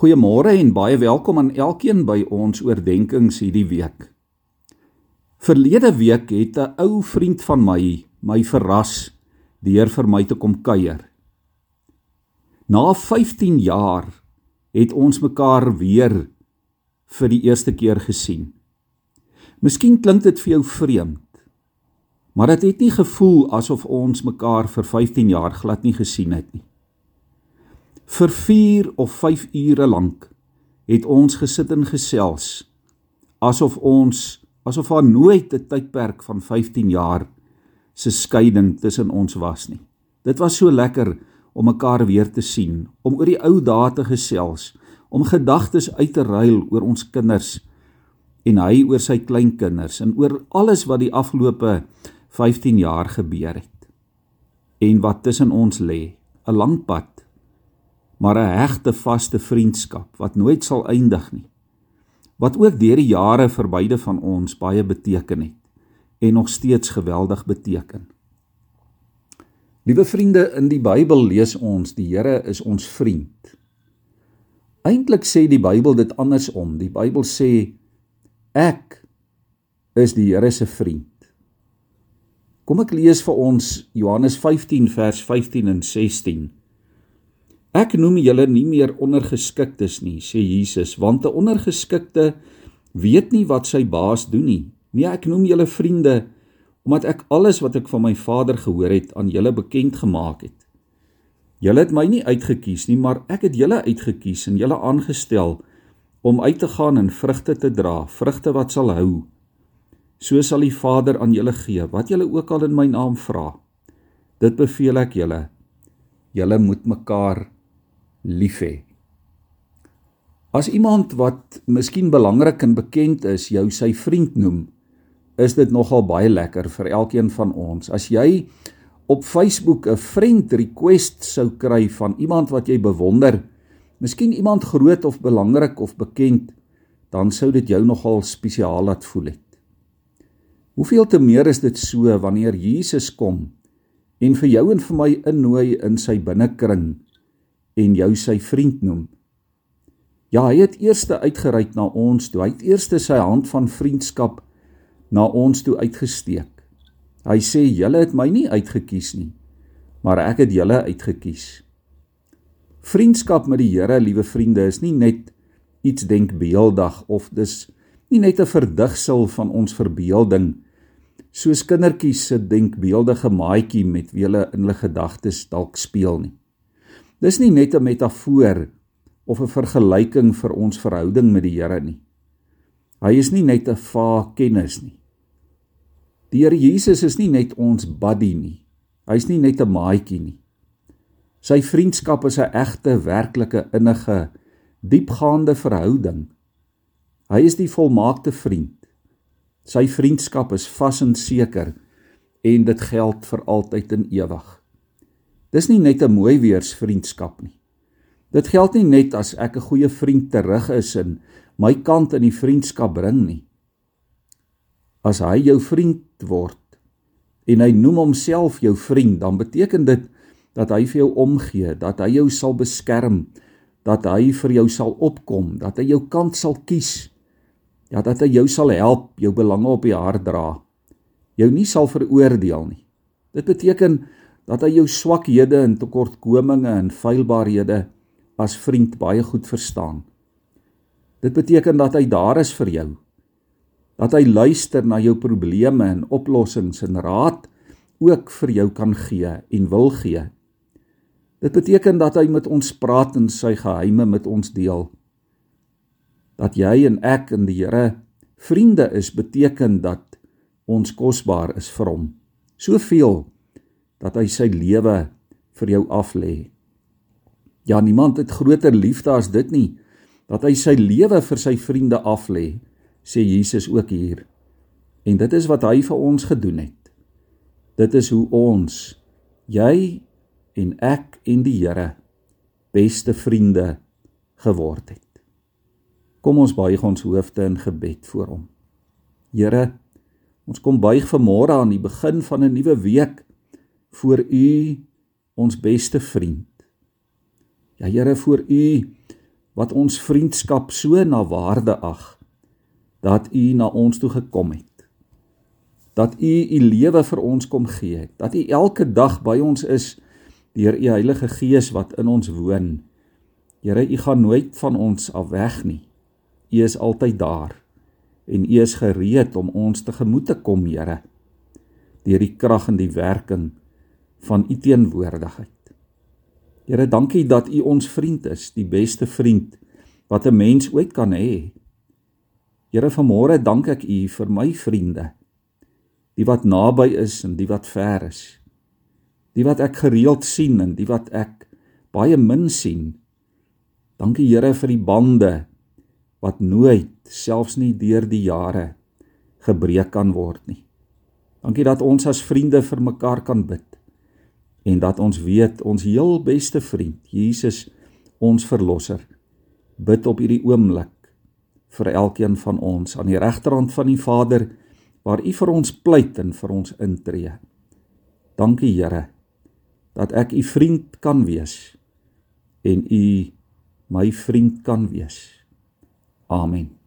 Goeiemôre en baie welkom aan elkeen by ons oordeenkings hierdie week. Verlede week het 'n ou vriend van my my verras deur vir my te kom kuier. Na 15 jaar het ons mekaar weer vir die eerste keer gesien. Miskien klink dit vir jou vreemd, maar dit het nie gevoel asof ons mekaar vir 15 jaar glad nie gesien het nie. Vir 4 of 5 ure lank het ons gesit en gesels asof ons asof daar nooit 'n tydperk van 15 jaar se skeiding tussen ons was nie. Dit was so lekker om mekaar weer te sien, om oor die ou dae te gesels, om gedagtes uit te ruil oor ons kinders en hy oor sy kleinkinders en oor alles wat die afgelope 15 jaar gebeur het en wat tussen ons lê, 'n lang pad maar 'n hegte vaste vriendskap wat nooit sal eindig nie. Wat ook deur die jare vir beide van ons baie beteken het en nog steeds geweldig beteken. Liewe vriende, in die Bybel lees ons die Here is ons vriend. Eintlik sê die Bybel dit andersom. Die Bybel sê ek is die Here se vriend. Kom ek lees vir ons Johannes 15 vers 15 en 16. Ek noem julle nie meer ondergeskiktes nie, sê Jesus, want 'n ondergeskikte weet nie wat sy baas doen nie. Nee, ek noem julle vriende omdat ek alles wat ek van my Vader gehoor het aan julle bekend gemaak het. Julle het my nie uitgekies nie, maar ek het julle uitgekies en julle aangestel om uit te gaan en vrugte te dra, vrugte wat sal hou. So sal die Vader aan julle gee wat julle ook al in my naam vra. Dit beveel ek julle. Julle moet mekaar lief hê. As iemand wat miskien belangrik en bekend is, jou sy vriend noem, is dit nogal baie lekker vir elkeen van ons. As jy op Facebook 'n friend request sou kry van iemand wat jy bewonder, miskien iemand groot of belangrik of bekend, dan sou dit jou nogal spesiaal laat voel het. Hoeveel te meer is dit so wanneer Jesus kom en vir jou en vir my innooi in sy binnekring en jou sy vriend noem. Ja, hy het eers uitgereik na ons toe. Hy het eers sy hand van vriendskap na ons toe uitgesteek. Hy sê: "Julle het my nie uitgekies nie, maar ek het julle uitgekies." Vriendskap met die Here, liewe vriende, is nie net iets denkbeeldig of dis nie net 'n verdigsel van ons verbeelding soos kindertjies se denkbeeldige maatjie met wie hulle in hulle gedagtes dalk speel nie. Dis nie net 'n metafoor of 'n vergelyking vir ons verhouding met die Here nie. Hy is nie net 'n vaag kennis nie. Die Here Jesus is nie net ons buddy nie. Hy's nie net 'n maatjie nie. Sy vriendskap is 'n egte, werklike, innige, diepgaande verhouding. Hy is die volmaakte vriend. Sy vriendskap is vas en seker en dit geld vir altyd en ewig. Dis nie net 'n mooi weers vriendskap nie. Dit geld nie net as ek 'n goeie vriend terug is en my kant in die vriendskap bring nie. As hy jou vriend word en hy noem homself jou vriend, dan beteken dit dat hy vir jou omgee, dat hy jou sal beskerm, dat hy vir jou sal opkom, dat hy jou kant sal kies. Ja, dat hy jou sal help, jou belange op die hart dra. Jou nie sal veroordeel nie. Dit beteken dat hy jou swakhede en tekortkominge en feilbaarhede as vriend baie goed verstaan. Dit beteken dat hy daar is vir jou. Dat hy luister na jou probleme en oplossings en raad ook vir jou kan gee en wil gee. Dit beteken dat hy met ons praat en sy geheime met ons deel. Dat jy en ek in die Here vriende is beteken dat ons kosbaar is vir hom. Soveel dat hy sy lewe vir jou aflê. Ja, niemand het groter liefde as dit nie dat hy sy lewe vir sy vriende aflê, sê Jesus ook hier. En dit is wat hy vir ons gedoen het. Dit is hoe ons jy en ek en die Here beste vriende geword het. Kom ons buig ons hoofde in gebed voor hom. Here, ons kom buig vanmôre aan die begin van 'n nuwe week voor u ons beste vriend. Ja Here voor u wat ons vriendskap so na waarde ag dat u na ons toe gekom het. Dat u u lewe vir ons kom gee het. Dat u elke dag by ons is deur u Heilige Gees wat in ons woon. Here, u gaan nooit van ons af weg nie. U is altyd daar en u is gereed om ons tegemoet te kom, Here, deur die krag en die werking van u teenwoordigheid. Here, dankie dat U ons vriend is, die beste vriend wat 'n mens ooit kan hê. Here, vanmôre dank ek U vir my vriende, die wat naby is en die wat ver is. Die wat ek gereeld sien en die wat ek baie min sien. Dankie Here vir die bande wat nooit, selfs nie deur die jare, gebreek kan word nie. Dankie dat ons as vriende vir mekaar kan bid en dat ons weet ons heel beste vriend Jesus ons verlosser bid op hierdie oomblik vir elkeen van ons aan die regterhand van die Vader waar u vir ons pleit en vir ons intree. Dankie Here dat ek u vriend kan wees en u my vriend kan wees. Amen.